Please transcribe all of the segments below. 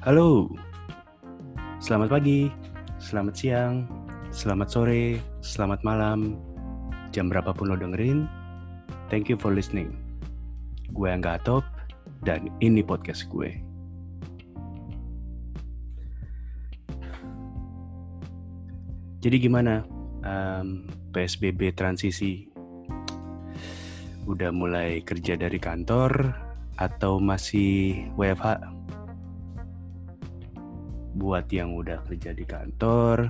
Halo, selamat pagi, selamat siang, selamat sore, selamat malam, jam berapapun lo dengerin. Thank you for listening. Gue Angga Atop, dan ini podcast gue. Jadi gimana um, PSBB transisi? Udah mulai kerja dari kantor atau masih WFH? Buat yang udah kerja di kantor,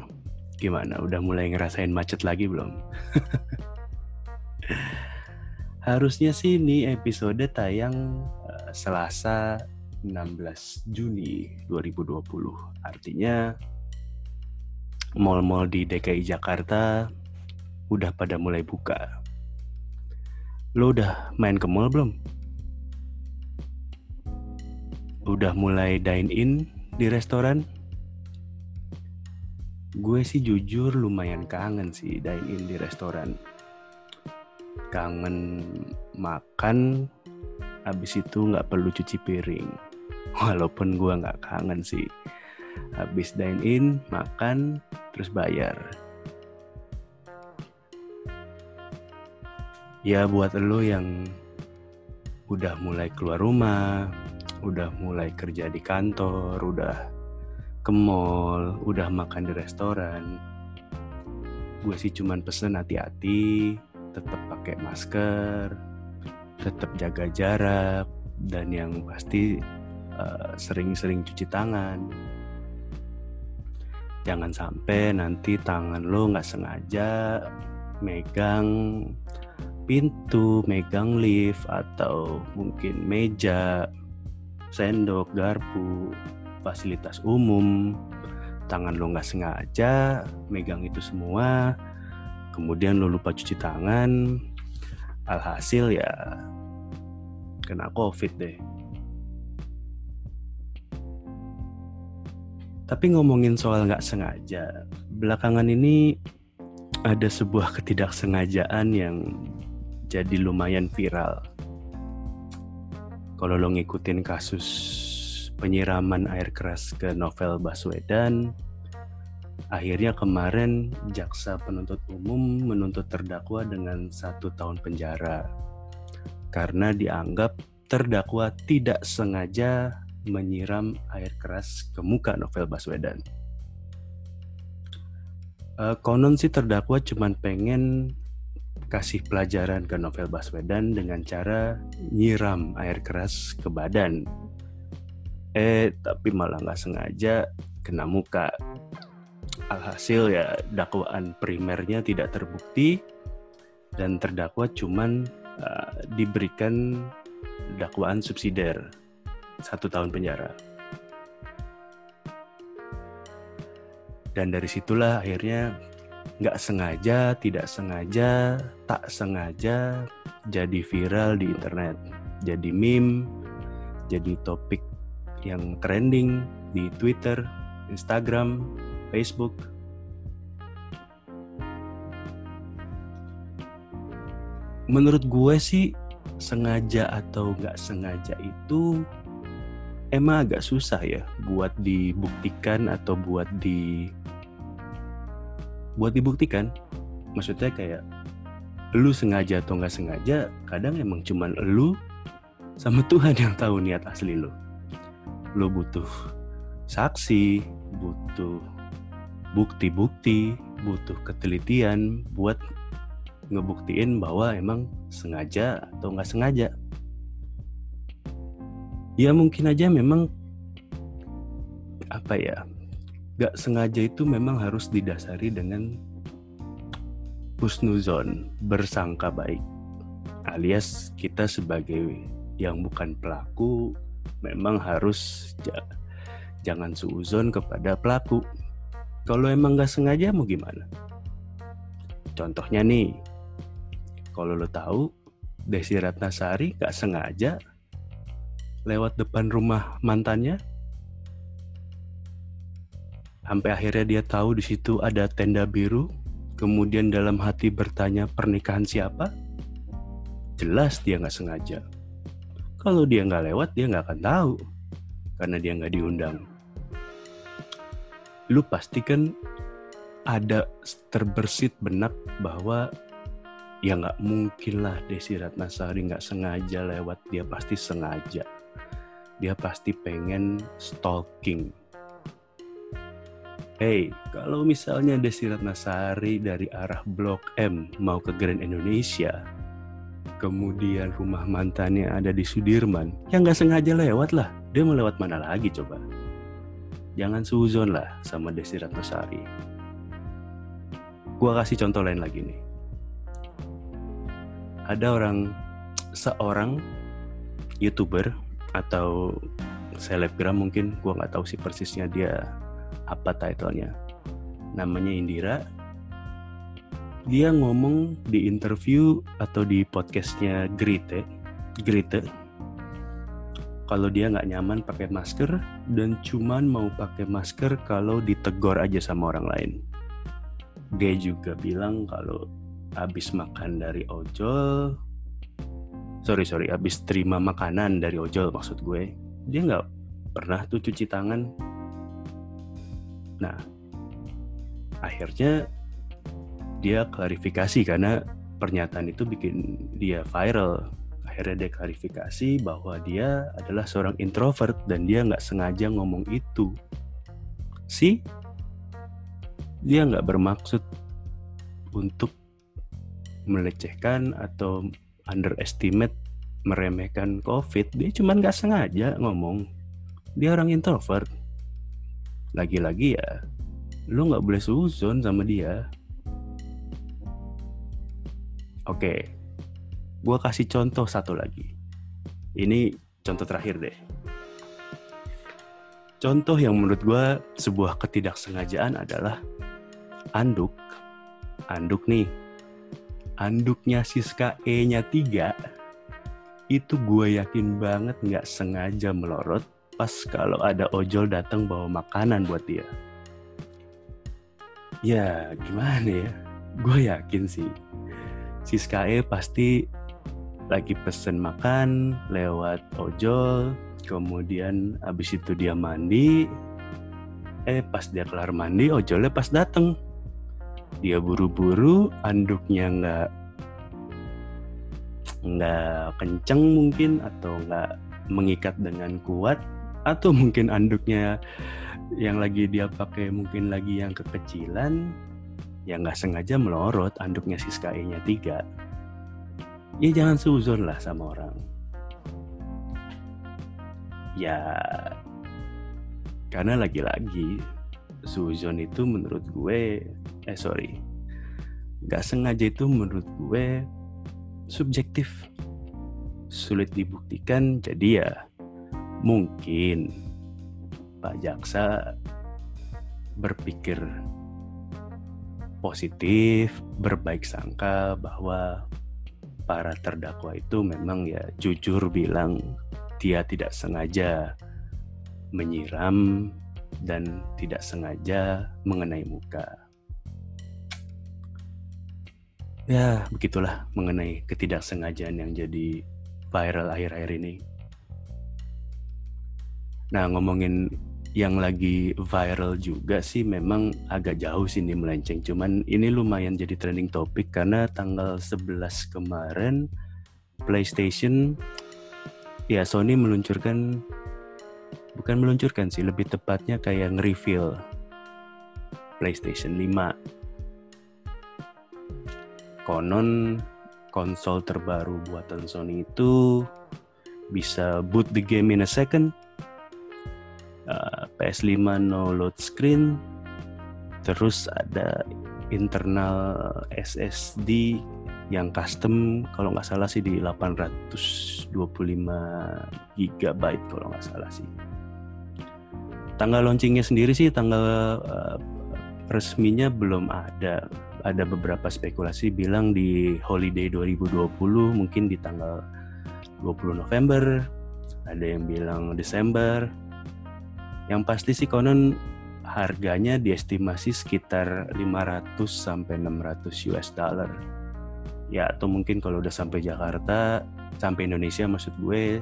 gimana? Udah mulai ngerasain macet lagi belum? Harusnya sih ini episode tayang uh, Selasa 16 Juni 2020. Artinya mall-mall di DKI Jakarta udah pada mulai buka. Lo udah main ke mall belum? Udah mulai dine in di restoran? Gue sih jujur lumayan kangen sih dine in di restoran. Kangen makan habis itu nggak perlu cuci piring. Walaupun gue nggak kangen sih. Habis dine in makan terus bayar. Ya buat lo yang udah mulai keluar rumah udah mulai kerja di kantor udah ke mall, udah makan di restoran, gue sih cuman pesen hati-hati, tetap pakai masker, tetap jaga jarak, dan yang pasti eh, sering-sering uh, cuci tangan. Jangan sampai nanti tangan lo nggak sengaja megang pintu, megang lift, atau mungkin meja, sendok, garpu, fasilitas umum. Tangan lo nggak sengaja megang itu semua. Kemudian lo lupa cuci tangan. Alhasil ya kena covid deh. Tapi ngomongin soal nggak sengaja belakangan ini ada sebuah ketidaksengajaan yang jadi lumayan viral. Kalau lo ngikutin kasus penyiraman air keras ke novel Baswedan. Akhirnya kemarin jaksa penuntut umum menuntut terdakwa dengan satu tahun penjara karena dianggap terdakwa tidak sengaja menyiram air keras ke muka novel Baswedan. Uh, konon sih terdakwa cuma pengen kasih pelajaran ke novel Baswedan dengan cara nyiram air keras ke badan eh tapi malah nggak sengaja kena muka. Alhasil ya dakwaan primernya tidak terbukti dan terdakwa cuman uh, diberikan dakwaan subsidiar satu tahun penjara. Dan dari situlah akhirnya nggak sengaja tidak sengaja tak sengaja jadi viral di internet. Jadi meme jadi topik yang trending di Twitter, Instagram, Facebook. Menurut gue sih sengaja atau nggak sengaja itu emang agak susah ya buat dibuktikan atau buat di buat dibuktikan. Maksudnya kayak lu sengaja atau nggak sengaja, kadang emang cuman lu sama Tuhan yang tahu niat asli lu lo butuh saksi, butuh bukti-bukti, butuh ketelitian buat ngebuktiin bahwa emang sengaja atau nggak sengaja. Ya mungkin aja memang apa ya, nggak sengaja itu memang harus didasari dengan husnuzon, bersangka baik. Alias kita sebagai yang bukan pelaku memang harus jangan suuzon kepada pelaku. Kalau emang gak sengaja mau gimana? Contohnya nih, kalau lo tahu Desi Ratnasari gak sengaja lewat depan rumah mantannya, sampai akhirnya dia tahu di situ ada tenda biru, kemudian dalam hati bertanya pernikahan siapa? Jelas dia nggak sengaja. Kalau dia nggak lewat, dia nggak akan tahu. Karena dia nggak diundang. lu pasti kan ada terbersit benak bahwa ya nggak mungkin lah Desi Ratnasari nggak sengaja lewat dia pasti sengaja dia pasti pengen stalking Hey, kalau misalnya Desi Ratnasari dari arah Blok M mau ke Grand Indonesia, kemudian rumah mantannya ada di Sudirman, ya nggak sengaja lewat lah. Dia mau lewat mana lagi coba? Jangan suzon lah sama Desi Ratnasari. Gua kasih contoh lain lagi nih. Ada orang, seorang youtuber atau selebgram mungkin, gua nggak tahu sih persisnya dia apa titlenya namanya Indira dia ngomong di interview atau di podcastnya Grite Grite. Kalau dia nggak nyaman pakai masker dan cuman mau pakai masker kalau ditegor aja sama orang lain. Dia juga bilang kalau habis makan dari ojol sorry sorry habis terima makanan dari ojol maksud gue dia nggak pernah tuh cuci tangan. Nah, akhirnya dia klarifikasi karena pernyataan itu bikin dia viral. Akhirnya dia klarifikasi bahwa dia adalah seorang introvert dan dia nggak sengaja ngomong itu. Si, dia nggak bermaksud untuk melecehkan atau underestimate meremehkan COVID. Dia cuma nggak sengaja ngomong. Dia orang introvert lagi-lagi ya lu nggak boleh suzon sama dia oke. Gue kasih contoh satu lagi. Ini contoh terakhir deh. Contoh yang menurut gue sebuah ketidaksengajaan adalah anduk. Anduk nih. Anduknya Siska E nya 3 itu gue yakin banget nggak sengaja melorot pas kalau ada ojol datang bawa makanan buat dia. Ya gimana ya, gue yakin sih si Sky pasti lagi pesen makan lewat ojol, kemudian abis itu dia mandi, eh pas dia kelar mandi ojolnya pas dateng. Dia buru-buru, anduknya nggak nggak kenceng mungkin atau nggak mengikat dengan kuat atau mungkin anduknya yang lagi dia pakai mungkin lagi yang kekecilan ya nggak sengaja melorot anduknya si Sky nya tiga. Ya jangan suzon lah sama orang. Ya karena lagi-lagi suzon itu menurut gue eh sorry. Nggak sengaja itu menurut gue subjektif. Sulit dibuktikan jadi ya mungkin Pak Jaksa berpikir positif, berbaik sangka bahwa para terdakwa itu memang ya jujur bilang dia tidak sengaja menyiram dan tidak sengaja mengenai muka. Ya, begitulah mengenai ketidaksengajaan yang jadi viral akhir-akhir ini. Nah ngomongin yang lagi viral juga sih memang agak jauh sih ini melenceng. Cuman ini lumayan jadi trending topik karena tanggal 11 kemarin PlayStation ya Sony meluncurkan bukan meluncurkan sih lebih tepatnya kayak nge-reveal PlayStation 5. Konon konsol terbaru buatan Sony itu bisa boot the game in a second uh, PS5 no load screen. Terus ada internal SSD yang custom kalau nggak salah sih di 825 GB kalau nggak salah sih. Tanggal launchingnya sendiri sih tanggal uh, resminya belum ada. Ada beberapa spekulasi bilang di holiday 2020 mungkin di tanggal 20 November. Ada yang bilang Desember yang pasti sih konon harganya diestimasi sekitar 500 sampai 600 US dollar. Ya atau mungkin kalau udah sampai Jakarta, sampai Indonesia maksud gue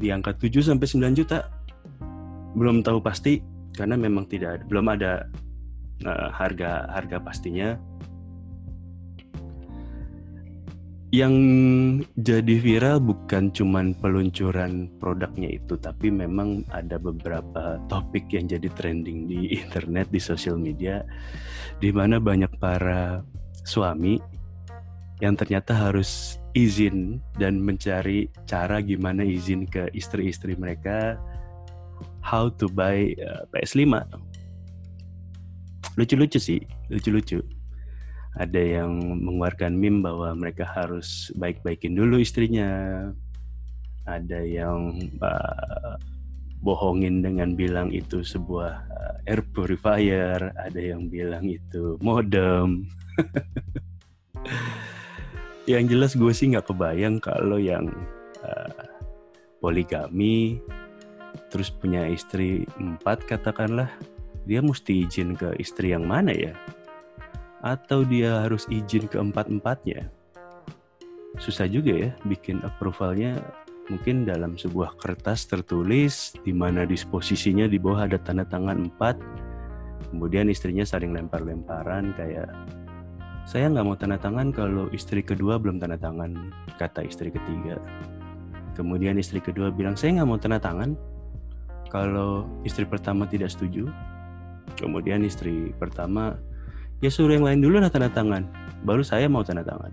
di angka 7 sampai 9 juta. Belum tahu pasti, karena memang tidak belum ada uh, harga harga pastinya yang jadi viral bukan cuman peluncuran produknya itu tapi memang ada beberapa topik yang jadi trending di internet di sosial media di mana banyak para suami yang ternyata harus izin dan mencari cara gimana izin ke istri-istri mereka how to buy uh, PS5 lucu-lucu sih lucu-lucu ada yang mengeluarkan meme bahwa mereka harus baik-baikin dulu istrinya. Ada yang uh, bohongin dengan bilang itu sebuah uh, air purifier. Ada yang bilang itu modem. Yang jelas gue sih nggak kebayang kalau yang uh, poligami terus punya istri empat katakanlah dia mesti izin ke istri yang mana ya atau dia harus izin ke empat-empatnya? Susah juga ya bikin approvalnya. Mungkin dalam sebuah kertas tertulis di mana disposisinya di bawah ada tanda tangan empat. Kemudian istrinya saling lempar-lemparan kayak saya nggak mau tanda tangan kalau istri kedua belum tanda tangan kata istri ketiga. Kemudian istri kedua bilang saya nggak mau tanda tangan kalau istri pertama tidak setuju. Kemudian istri pertama ya suruh yang lain dulu lah tanda tangan. Baru saya mau tanda tangan.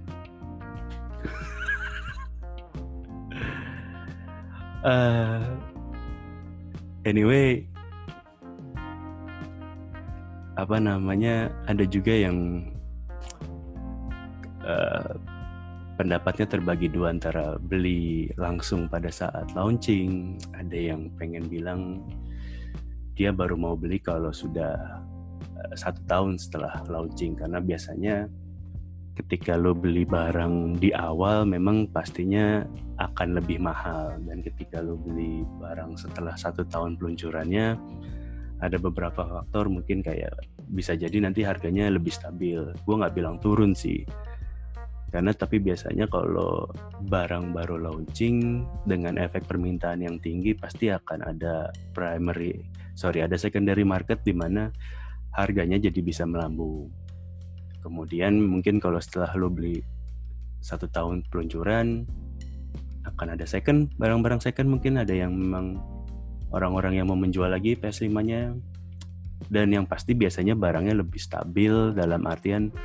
Uh, anyway apa namanya ada juga yang uh, pendapatnya terbagi dua antara beli langsung pada saat launching. Ada yang pengen bilang dia baru mau beli kalau sudah satu tahun setelah launching. Karena biasanya ketika lo beli barang di awal memang pastinya akan lebih mahal. Dan ketika lo beli barang setelah satu tahun peluncurannya ada beberapa faktor mungkin kayak bisa jadi nanti harganya lebih stabil. Gue nggak bilang turun sih. Karena tapi biasanya kalau barang baru launching dengan efek permintaan yang tinggi pasti akan ada primary sorry ada secondary market di mana harganya jadi bisa melambung. Kemudian mungkin kalau setelah lo beli satu tahun peluncuran akan ada second barang-barang second mungkin ada yang memang orang-orang yang mau menjual lagi PS5-nya dan yang pasti biasanya barangnya lebih stabil dalam artian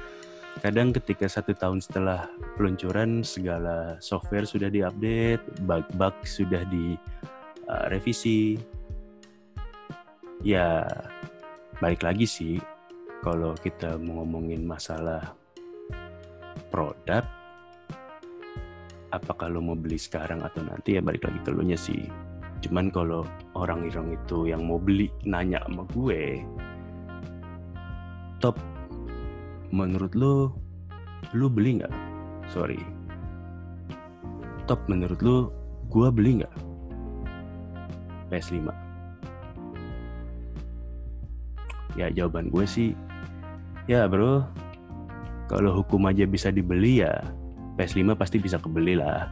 kadang ketika satu tahun setelah peluncuran segala software sudah diupdate bug-bug sudah direvisi uh, ya balik lagi sih kalau kita mau ngomongin masalah produk apakah lo mau beli sekarang atau nanti ya balik lagi ke lo nya sih. Cuman kalau orang-orang itu yang mau beli nanya sama gue top menurut lo lo beli nggak? Sorry. Top menurut lo gue beli nggak? PS5 ya jawaban gue sih ya bro. Kalau hukum aja bisa dibeli ya PS5 pasti bisa kebeli lah